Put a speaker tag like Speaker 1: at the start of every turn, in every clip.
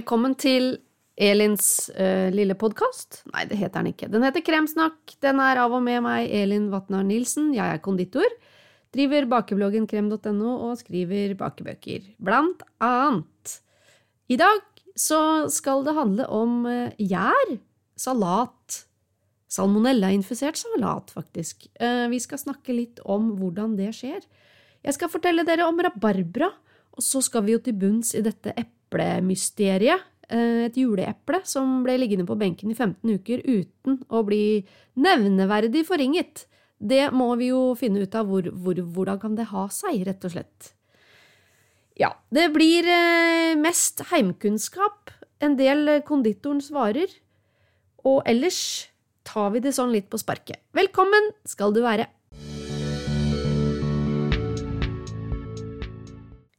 Speaker 1: Velkommen til Elins uh, lille podkast. Nei, det heter den ikke. Den heter Kremsnakk. Den er av og med meg, Elin Vatnar Nilsen. Jeg er konditor. Driver bakebloggen krem.no og skriver bakebøker, blant annet. I dag så skal det handle om uh, gjær, salat, salmonella-infisert salat, faktisk. Uh, vi skal snakke litt om hvordan det skjer. Jeg skal fortelle dere om rabarbra, og så skal vi jo til bunns i dette eplemysteriet. Eh, et juleeple som ble liggende på benken i 15 uker uten å bli nevneverdig forringet. Det må vi jo finne ut av hvor, hvor, hvordan kan det ha seg, rett og slett. Ja, det blir eh, mest heimkunnskap, en del konditorens varer, og ellers tar vi det sånn litt på sparket. Velkommen skal du være!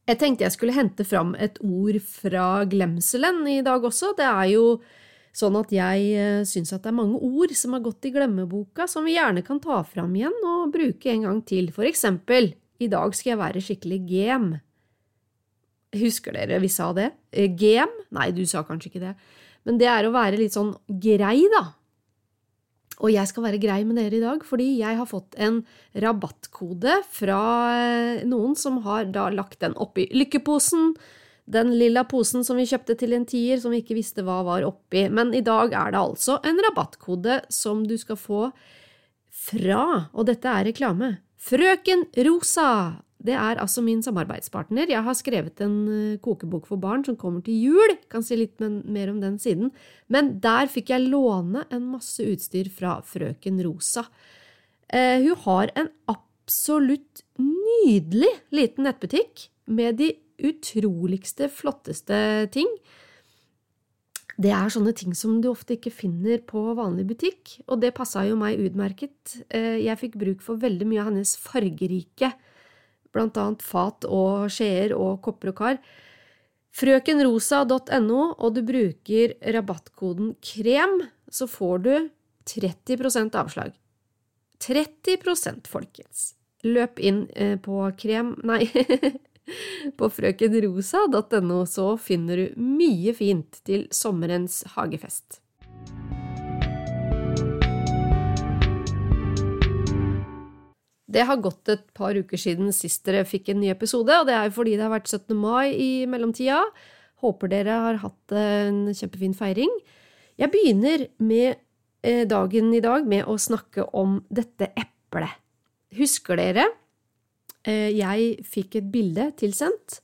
Speaker 1: Jeg tenkte jeg skulle hente fram et ord fra glemselen i dag også. Det er jo sånn at jeg eh, syns at det er mange ord som har gått i glemmeboka, som vi gjerne kan ta fram igjen og bruke en gang til. For eksempel, i dag skal jeg være skikkelig gem. Husker dere vi sa det? Gem? Nei, du sa kanskje ikke det. Men det er å være litt sånn grei, da. Og jeg skal være grei med dere i dag, fordi jeg har fått en rabattkode fra eh, noen som har da lagt den oppi lykkeposen. Den lilla posen som vi kjøpte til en tier, som vi ikke visste hva var oppi. Men i dag er det altså en rabattkode som du skal få fra, og dette er reklame, Frøken Rosa det er altså min samarbeidspartner. Jeg har skrevet en eh, kokebok for barn som kommer til jul. Kan si litt mer om den siden. Men der fikk jeg låne en masse utstyr fra frøken Rosa. Eh, hun har en absolutt nydelig liten nettbutikk med de utroligste, flotteste ting. Det er sånne ting som du ofte ikke finner på vanlig butikk, og det passa jo meg utmerket. Eh, jeg fikk bruk for veldig mye av hennes fargerike blant annet fat og skjeer og kopper og kar. Frøkenrosa.no, og du bruker rabattkoden KREM, så får du 30% avslag. 30 folkens! Løp inn eh, på krem… Nei, på frøkenrosa.no, så finner du mye fint til sommerens hagefest. Det har gått et par uker siden sist dere fikk en ny episode, og det er jo fordi det har vært 17. mai i mellomtida. Håper dere har hatt en kjempefin feiring. Jeg begynner med eh, dagen i dag med å snakke om dette eplet. Husker dere? Eh, jeg fikk et bilde tilsendt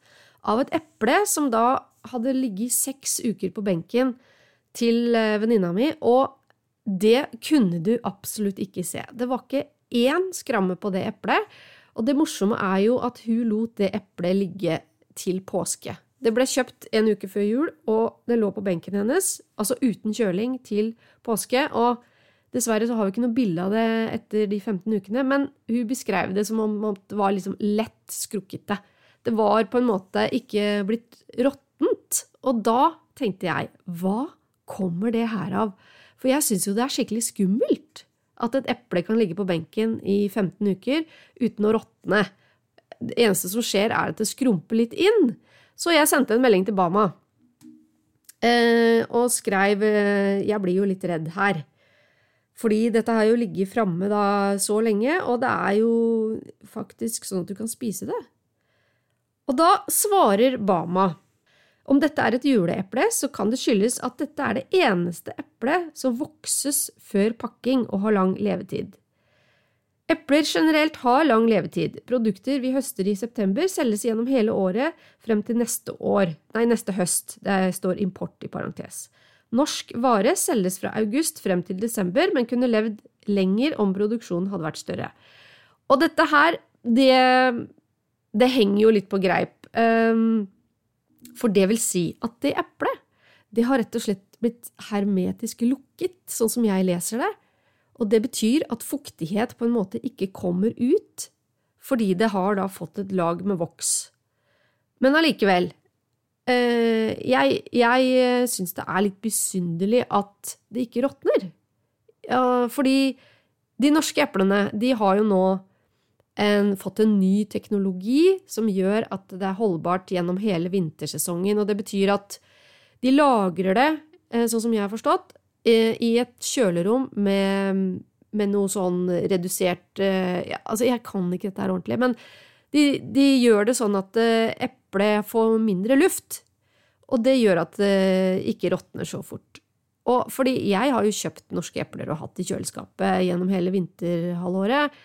Speaker 1: av et eple som da hadde ligget seks uker på benken til eh, venninna mi, og det kunne du absolutt ikke se. Det var ikke én skramme på det eplet, og det morsomme er jo at hun lot det eplet ligge til påske. Det ble kjøpt en uke før jul, og det lå på benken hennes, altså uten kjøling, til påske. og Dessverre så har vi ikke noe bilde av det etter de 15 ukene, men hun beskrev det som om det var liksom lett skrukkete. Det var på en måte ikke blitt råttent. Og da tenkte jeg, hva kommer det her av? For jeg syns jo det er skikkelig skummelt at et eple kan ligge på benken i 15 uker uten å råtne. Det eneste som skjer, er at det skrumper litt inn. Så jeg sendte en melding til Bama eh, og skrev eh, Jeg blir jo litt redd her. Fordi dette har jo ligget framme så lenge, og det er jo faktisk sånn at du kan spise det. Og da svarer Bama om dette er et juleeple, så kan det skyldes at dette er det eneste eplet som vokses før pakking og har lang levetid. Epler generelt har lang levetid. Produkter vi høster i september, selges gjennom hele året frem til neste år, nei, neste høst. Det står import i parentes. Norsk vare selges fra august frem til desember, men kunne levd lenger om produksjonen hadde vært større. Og dette her, det, det henger jo litt på greip. Um, for det vil si at det eplet, det har rett og slett blitt hermetisk lukket, sånn som jeg leser det, og det betyr at fuktighet på en måte ikke kommer ut, fordi det har da fått et lag med voks. Men allikevel, eh, jeg, jeg syns det er litt besynderlig at det ikke råtner. Fordi de norske eplene, de har jo nå en, fått en ny teknologi som gjør at det er holdbart gjennom hele vintersesongen. Og det betyr at De lagrer det, sånn som jeg har forstått, i et kjølerom med, med noe sånn redusert ja, Altså, jeg kan ikke dette her ordentlig, men de, de gjør det sånn at eplet får mindre luft. Og det gjør at det ikke råtner så fort. Og fordi jeg har jo kjøpt norske epler og hatt i kjøleskapet gjennom hele vinterhalvåret.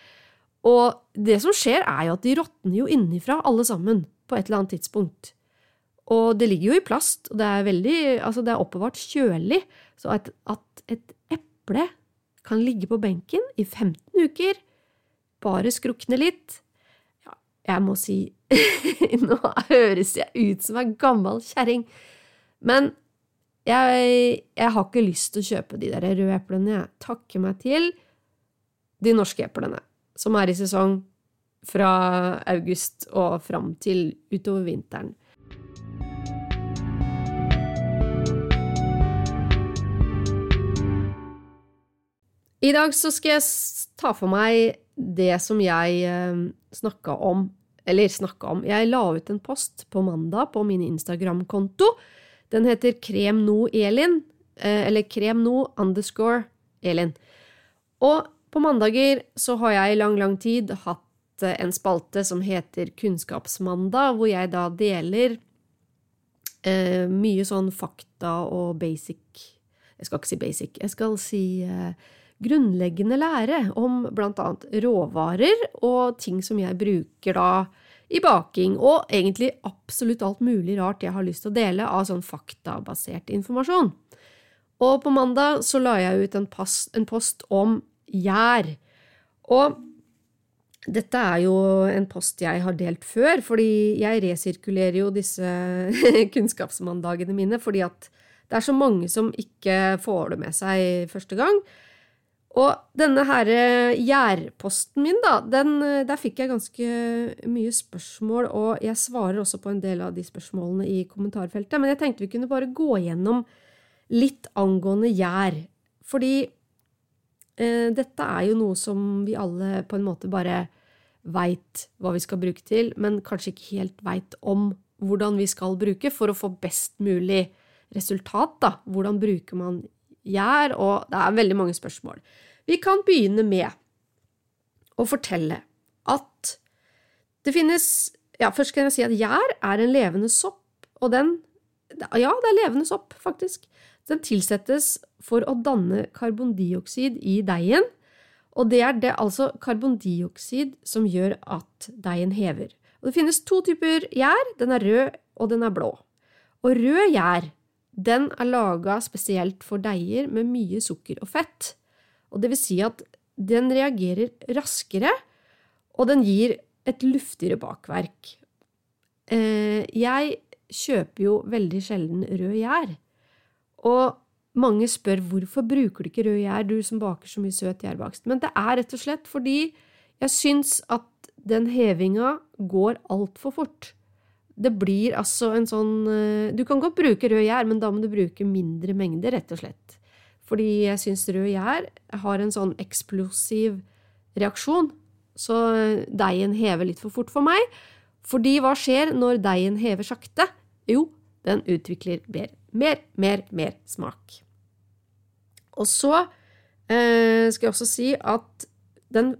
Speaker 1: Og det som skjer, er jo at de råtner jo innenfra, alle sammen, på et eller annet tidspunkt. Og det ligger jo i plast, og det er veldig Altså, det er oppbevart kjølig. Så at, at et eple kan ligge på benken i 15 uker, bare skrukne litt Ja, jeg må si Nå høres jeg ut som ei gammel kjerring, men jeg, jeg, har ikke lyst til å kjøpe de der røde eplene. Jeg takker meg til de norske eplene, som er i sesong fra august og fram til utover vinteren. I dag så skal jeg ta for meg det som jeg eh, snakka om eller snakka om. Jeg la ut en post på mandag på min Instagram-konto. Den heter kremnoelin, Elin. eller kremno underscore elin. Og på mandager så har jeg i lang, lang tid hatt eh, en spalte som heter Kunnskapsmandag, hvor jeg da deler eh, mye sånn fakta og basic Jeg skal ikke si basic, jeg skal si eh, grunnleggende lære om blant annet råvarer og ting som jeg bruker da i baking, og egentlig absolutt alt mulig rart jeg har lyst til å dele av sånn faktabasert informasjon. Og på mandag så la jeg ut en, post om gjær. Og dette er jo en post jeg har delt før, fordi jeg resirkulerer jo disse kunnskapsmandagene mine fordi at det er så mange som ikke får det med seg første gang. Og denne her eh, gjærposten min, da, den, eh, der fikk jeg ganske mye spørsmål, og jeg svarer også på en del av de spørsmålene i kommentarfeltet, men jeg tenkte vi kunne bare gå gjennom litt angående gjær. Fordi dette er jo noe som vi alle på en måte bare veit hva vi skal bruke til, men kanskje ikke helt veit om hvordan vi skal bruke for å få best mulig resultat, da. Hvordan bruker man gjær, og det er veldig mange spørsmål. Vi kan begynne med å fortelle at det finnes Ja, først kan jeg si at gjær er en levende sopp, og den Ja, det er levende sopp, faktisk. Den tilsettes for å danne karbondioksid i deigen, og det er det altså karbondioksid som gjør at deigen hever. Og det finnes to typer gjær. Den er rød, og den er blå. Og rød gjær den er laga spesielt for deiger med mye sukker og fett. Og det vil si at den reagerer raskere, og den gir et luftigere bakverk. Eh, jeg kjøper jo veldig sjelden rød gjær. Og mange spør hvorfor bruker du ikke rød gjær, du som baker så mye søt gjærbakst. Men det er rett og slett fordi jeg syns at den hevinga går altfor fort. Det blir altså en sånn eh, Du kan godt bruke rød gjær, men da må du bruke mindre mengder, rett og slett. Fordi jeg syns rød gjær har en sånn eksplosiv reaksjon, så deigen hever litt for fort for meg. Fordi hva skjer når deigen hever sakte? Jo, den utvikler mer, mer, mer, mer smak. Og så eh, skal jeg også si at den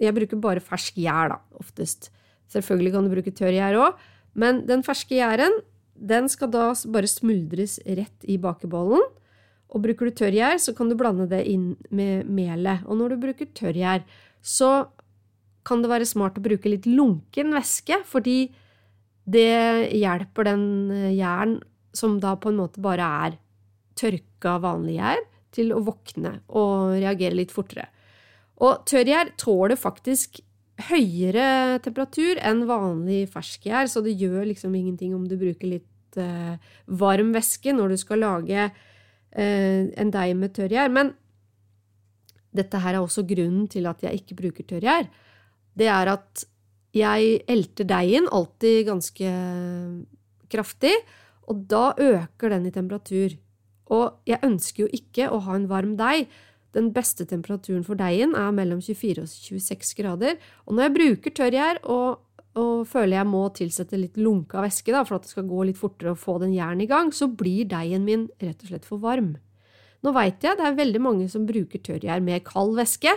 Speaker 1: Jeg bruker bare fersk gjær, da, oftest. Selvfølgelig kan du bruke tørr gjær òg, men den ferske gjæren den skal da bare smuldres rett i bakebollen. Og bruker du tørrgjær, så kan du blande det inn med melet. Og når du bruker tørrgjær, så kan det være smart å bruke litt lunken væske, fordi det hjelper den eh, gjæren som da på en måte bare er tørka vanlig gjær, til å våkne og reagere litt fortere. Og tørrgjær tåler faktisk høyere temperatur enn vanlig ferskgjær, så det gjør liksom ingenting om du bruker litt eh, varm væske når du skal lage eh, en deig med tørrgjær. Men dette her er også grunnen til at jeg ikke bruker tørrgjær. Det er at jeg elter deigen alltid ganske kraftig, og da øker den i temperatur. Og jeg ønsker jo ikke å ha en varm deig, den beste temperaturen for deigen er mellom 24 og 26 grader. Og når jeg bruker tørrgjær og og føler jeg må tilsette litt lunka væske da, for at det skal gå litt fortere å få den jernet i gang, så blir deigen min rett og slett for varm. Nå veit jeg det er veldig mange som bruker tørrgjær med kald væske,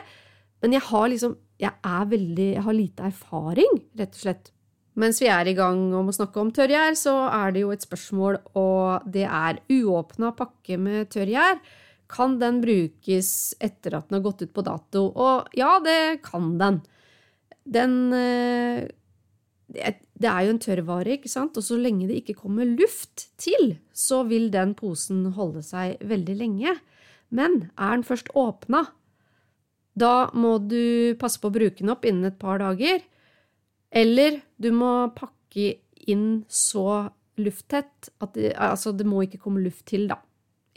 Speaker 1: men jeg har liksom jeg veldig Jeg har lite erfaring, rett og slett. Mens vi er i gang om å snakke om tørrgjær, så er det jo et spørsmål, og det er uåpna pakke med tørrgjær. Kan den brukes etter at den har gått ut på dato? Og ja, det kan den. Den eh, Det er jo en tørrvare, ikke sant, og så lenge det ikke kommer luft til, så vil den posen holde seg veldig lenge. Men er den først åpna, da må du passe på å bruke den opp innen et par dager. Eller du må pakke inn så lufttett at det, altså det må ikke komme luft til da,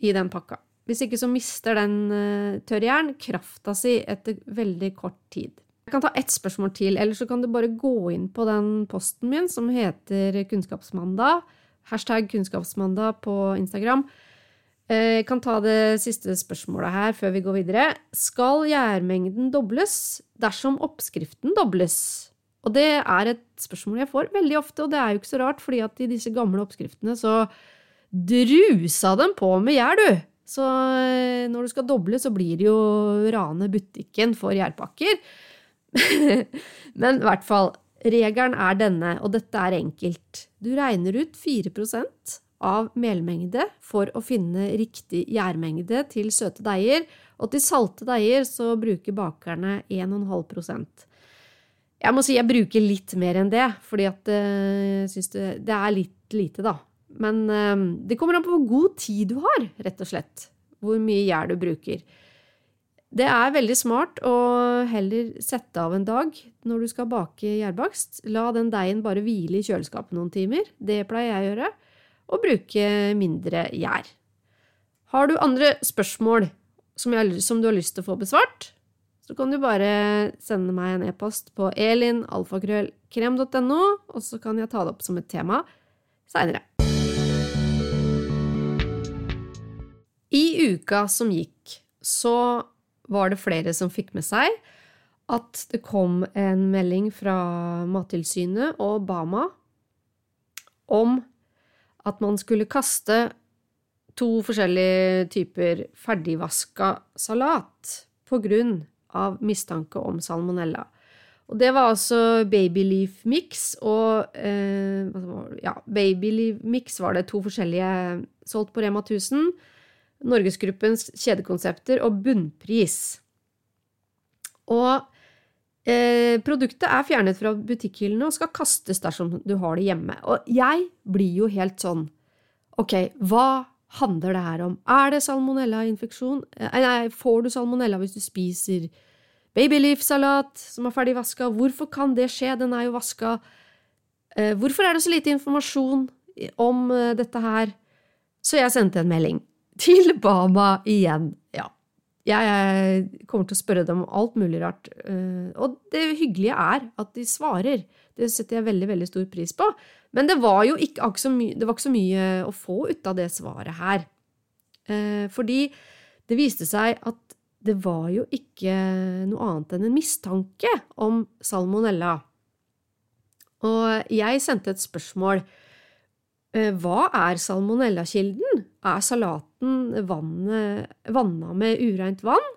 Speaker 1: i den pakka. Hvis ikke så mister den uh, tørrjern krafta si etter veldig kort tid. Jeg kan ta ett spørsmål til, eller så kan du bare gå inn på den posten min som heter Kunnskapsmandag. Hashtag Kunnskapsmandag på Instagram. Jeg eh, kan ta det siste spørsmålet her før vi går videre. Skal gjærmengden dobles dersom oppskriften dobles? Og det er et spørsmål jeg får veldig ofte, og det er jo ikke så rart, fordi at i disse gamle oppskriftene så drusa dem på med gjær, du! Så eh, når du skal doble, så blir det jo rane butikken for gjærpakker. Men i hvert fall, regelen er denne, og dette er enkelt. Du regner ut 4% av melmengde for å finne riktig gjærmengde til søte deiger, og til salte deiger så bruker bakerne 1,5 Jeg må si jeg bruker litt mer enn det, fordi at jeg eh, syns det, det, er litt lite, da. Men eh, det kommer an på hvor god tid du har, rett og slett. Hvor mye gjær du bruker. Det er veldig smart å heller sette av en dag når du skal bake gjærbakst. La den deigen bare hvile i kjøleskapet noen timer. Det pleier jeg å gjøre og bruke mindre gjær. Har du andre spørsmål som, jeg, som, du har lyst til å få besvart, så kan du bare sende meg en e-post på elinalfakrøllkrem.no, og så kan jeg ta det opp som et tema seinere. I uka som gikk, så var det flere som fikk med seg at det kom en melding fra Mattilsynet og Bama om at man skulle kaste to forskjellige typer ferdigvaska salat på grunn av mistanke om salmonella. Og det var altså babyleaf mix og eh, Ja, babyleaf mix var det to forskjellige solgt på Rema 1000. Norgesgruppens kjedekonsepter og bunnpris. Og Eh, produktet er fjernet fra butikkhyllene og skal kastes dersom du har det hjemme. Og jeg blir jo helt sånn Ok, hva handler det her om? Er det salmonellainfeksjon? Eh, nei, får du salmonella hvis du spiser babyleaf-salat som er ferdig vaska? Hvorfor kan det skje? Den er jo vaska. Eh, hvorfor er det så lite informasjon om eh, dette her? Så jeg sendte en melding til Bama igjen. Jeg kommer til å spørre dem om alt mulig rart. Eh, og det hyggelige er at de svarer. Det setter jeg veldig veldig stor pris på. Men det var jo ikke, mye, var ikke så mye å få ut av det svaret her. Eh, fordi det viste seg at det var jo ikke noe annet enn en mistanke om salmonella. Og jeg sendte et spørsmål Eh, hva er salmonellakilden? Er salaten vanna med ureint vann,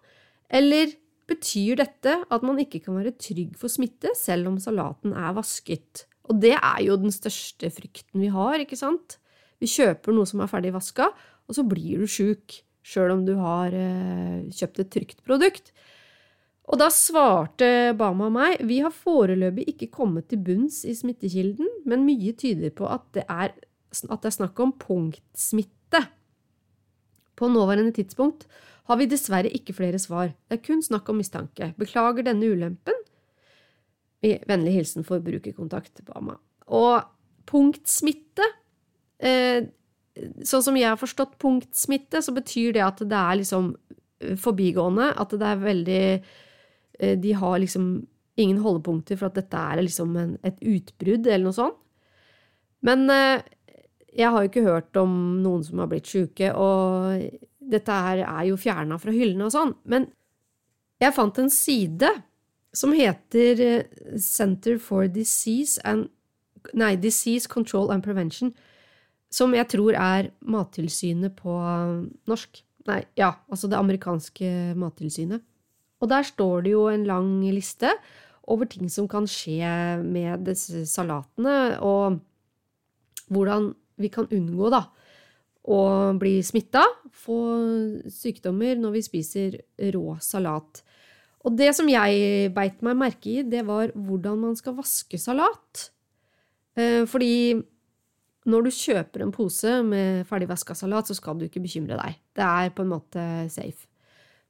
Speaker 1: eller betyr dette at man ikke kan være trygg for smitte selv om salaten er vasket? Og det er jo den største frykten vi har, ikke sant? Vi kjøper noe som er ferdig vaska, og så blir du sjuk sjøl om du har eh, kjøpt et trygt produkt. Og da svarte Bama meg vi har foreløpig ikke kommet til bunns i smittekilden, men mye tyder på at det er at det er snakk om punktsmitte. På nåværende tidspunkt har vi dessverre ikke flere svar. Det er kun snakk om mistanke. Beklager denne ulempen. Vennlig hilsen forbrukerkontakt Bama. Og punktsmitte eh, Sånn som jeg har forstått punktsmitte, så betyr det at det er liksom eh, forbigående. At det er veldig eh, De har liksom ingen holdepunkter for at dette er liksom et utbrudd eller noe sånt. Men jeg har jo ikke hørt om noen som har blitt sjuke, og dette her er jo fjerna fra hyllene og sånn, men jeg fant en side som heter eh, Center for Disease, and, nei, Disease Control and Prevention, som jeg tror er Mattilsynet på norsk. Nei, ja, altså det amerikanske mattilsynet. Og der står det jo en lang liste over ting som kan skje med disse salatene, og hvordan vi kan unngå da, å bli smitta, få sykdommer når vi spiser rå salat. Og det som jeg beit meg merke i, det var hvordan man skal vaske salat. Eh, fordi når du kjøper en pose med ferdigvaska salat, så skal du ikke bekymre deg. Det er på en måte safe.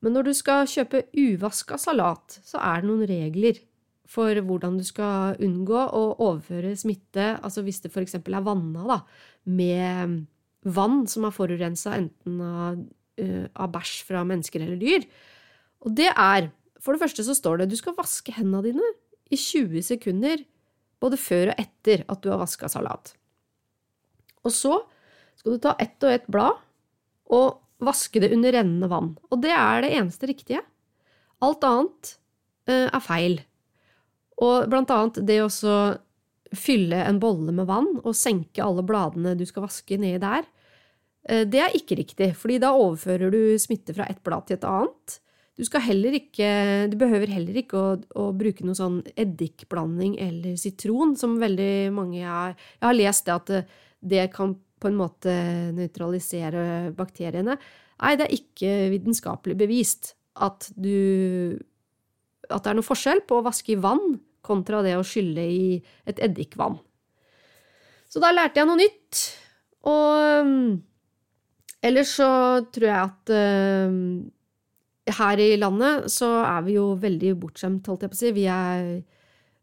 Speaker 1: Men når du skal kjøpe uvaska salat, så er det noen regler for hvordan du skal unngå å overføre smitte, altså hvis det f.eks. er vanna da, med vann som er forurensa enten av, uh, av bæsj fra mennesker eller dyr. Og det er For det første så står det du skal vaske hendene dine i 20 sekunder både før og etter at du har vaska salat. Og så skal du ta ett og ett blad og vaske det under rennende vann. Og det er det eneste riktige. Alt annet uh, er feil. Og blant annet det å fylle en bolle med vann og senke alle bladene du skal vaske, nedi der, uh, det er ikke riktig, fordi da overfører du smitte fra et blad til et annet. Du, ikke, du behøver heller ikke å, å, bruke noe sånn eddikblanding eller sitron, som veldig mange har Jeg har lest det at det, det kan på en måte nøytralisere bakteriene. Nei, det er ikke vitenskapelig bevist at du At det er noe forskjell på å vaske i vann kontra det å skylle i et eddikvann. Så da lærte jeg noe nytt. Og um, ellers så tror jeg at uh, her i landet så er vi jo veldig bortskjemt, holdt jeg på å si. Er,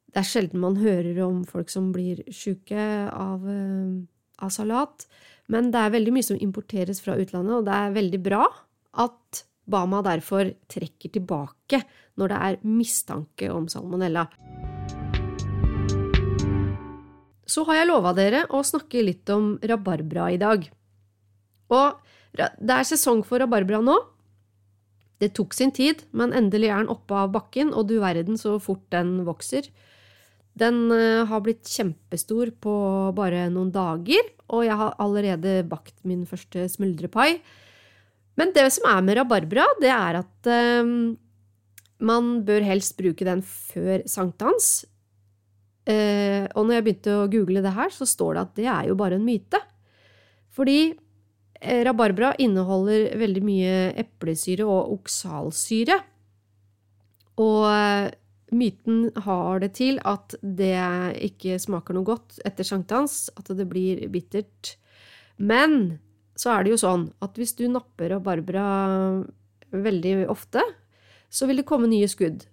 Speaker 1: det er sjelden man hører om folk som blir sjuke av uh, av salat. Men det er veldig mye som importeres fra utlandet, og det er veldig bra at Bama derfor trekker tilbake når det er mistanke om salmonella. Så har jeg lova dere å snakke litt om rabarbra i dag. Og det er sesong for rabarbra nå. Det tok sin tid, men endelig er den oppe av bakken, og du verden så fort den vokser. Den eh, har blitt kjempestor på bare noen dager, og jeg har allerede bakt min første smuldrepai. Men det som er med rabarbra, det er at um, man bør helst bruke den før sankthans. Uh, og når jeg begynte å google det her, så står det at det er jo bare en myte. Fordi uh, rabarbra inneholder veldig mye eplesyre og oksalsyre. Og uh, Myten har det til at det ikke smaker noe godt etter sankthans, at det blir bittert. Men så er det jo sånn at hvis du napper rabarbra veldig ofte, så vil det komme nye skudd.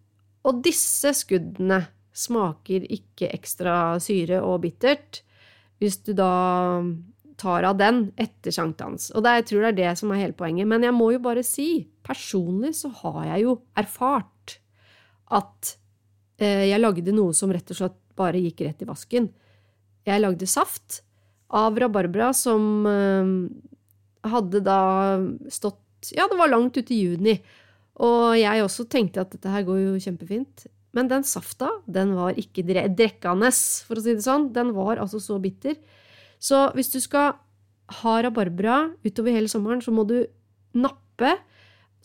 Speaker 1: Og disse skuddene smaker ikke ekstra syre og bittert hvis du da tar av den etter sankthans. Og det, jeg tror det er det som er hele poenget. Men jeg må jo bare si, personlig så har jeg jo erfart at Eh, jeg lagde noe som rett og slett bare gikk rett i vasken. Jeg lagde saft av rabarbra som eh, hadde da stått Ja, det var langt ute i juni, og jeg også tenkte at dette her går jo kjempefint. Men den safta, den var ikke drekkende, for å si det sånn. Den var altså så bitter. Så hvis du skal ha rabarbra utover hele sommeren, så må du nappe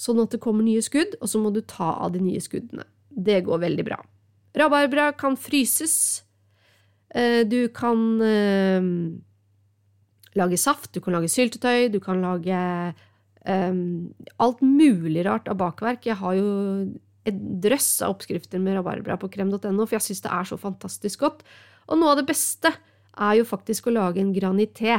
Speaker 1: sånn at det kommer nye skudd, og så må du ta av de nye skuddene. Det går veldig bra. Rabarbra kan fryses. Eh, du kan eh, lage saft, du kan lage syltetøy, du kan lage um, alt mulig rart av bakverk. Jeg har jo et drøss av oppskrifter med rabarbra på krem.no, for jeg syns det er så fantastisk godt. Og noe av det beste er jo faktisk å lage en granité,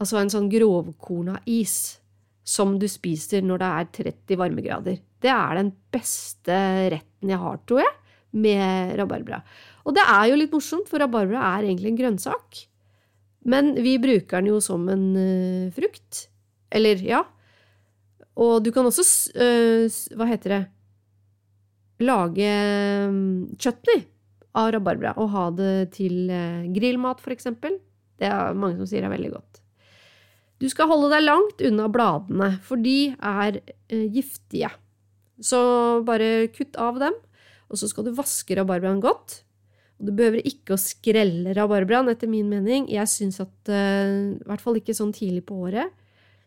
Speaker 1: altså en sånn grovkorna is som du spiser når det er 30 varmegrader. Det er den beste retten jeg har, tror jeg med rabarbra. Og det er jo litt morsomt, for rabarbra er egentlig en grønnsak. Men vi bruker den jo som en uh, frukt. Eller, ja. Og du kan også uh, Hva heter det? Lage um, chutney av rabarbra og ha det til uh, grillmat, for eksempel. Det er mange som sier er veldig godt. Du skal holde deg langt unna bladene, for de er giftige. Så bare kutt av dem. Og så skal du vaske rabarbraen godt. Du behøver ikke å skrelle rabarbraen, etter min mening. Jeg syns at, uh, i hvert fall ikke sånn tidlig på året,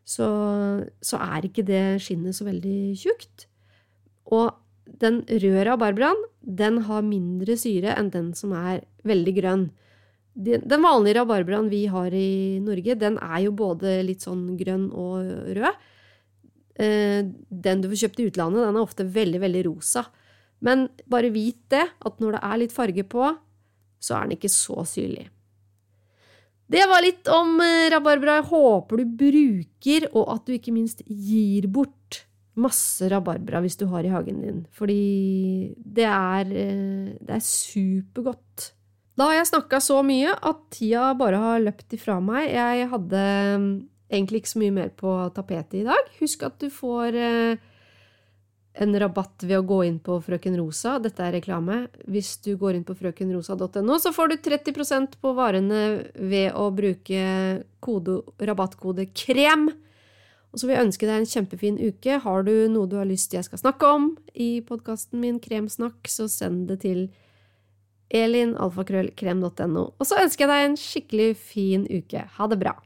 Speaker 1: så, så er ikke det skinnet så veldig tjukt. Og den røde rabarbraen, den har mindre syre enn den som er veldig grønn. Den vanlige rabarbraen vi har i Norge, den er jo både litt sånn grønn og rød. Eh, den du får kjøpt i utlandet, den er ofte veldig, veldig rosa. Men bare vit det, at når det er litt farge på, så er den ikke så syrlig. Det var litt om eh, rabarbra. Jeg håper du bruker, og at du ikke minst gir bort masse rabarbra hvis du har i hagen din. Fordi det er, eh, det er supergodt. Da har jeg snakka så mye at tida bare har løpt ifra meg. Jeg hadde mm, egentlig ikke så mye mer på tapetet i dag. Husk at du får eh, en rabatt ved å gå inn på Frøken Rosa. Dette er reklame. Hvis du går inn på frøkenrosa.no, så får du 30% på varene ved å bruke kode, rabattkode KREM. Og så vil jeg ønske deg en kjempefin uke. Har du noe du har lyst til jeg skal snakke om i podkasten min Kremsnakk, så send det til elinalfakrøllkrem.no. Og så ønsker jeg deg en skikkelig fin uke. Ha det bra!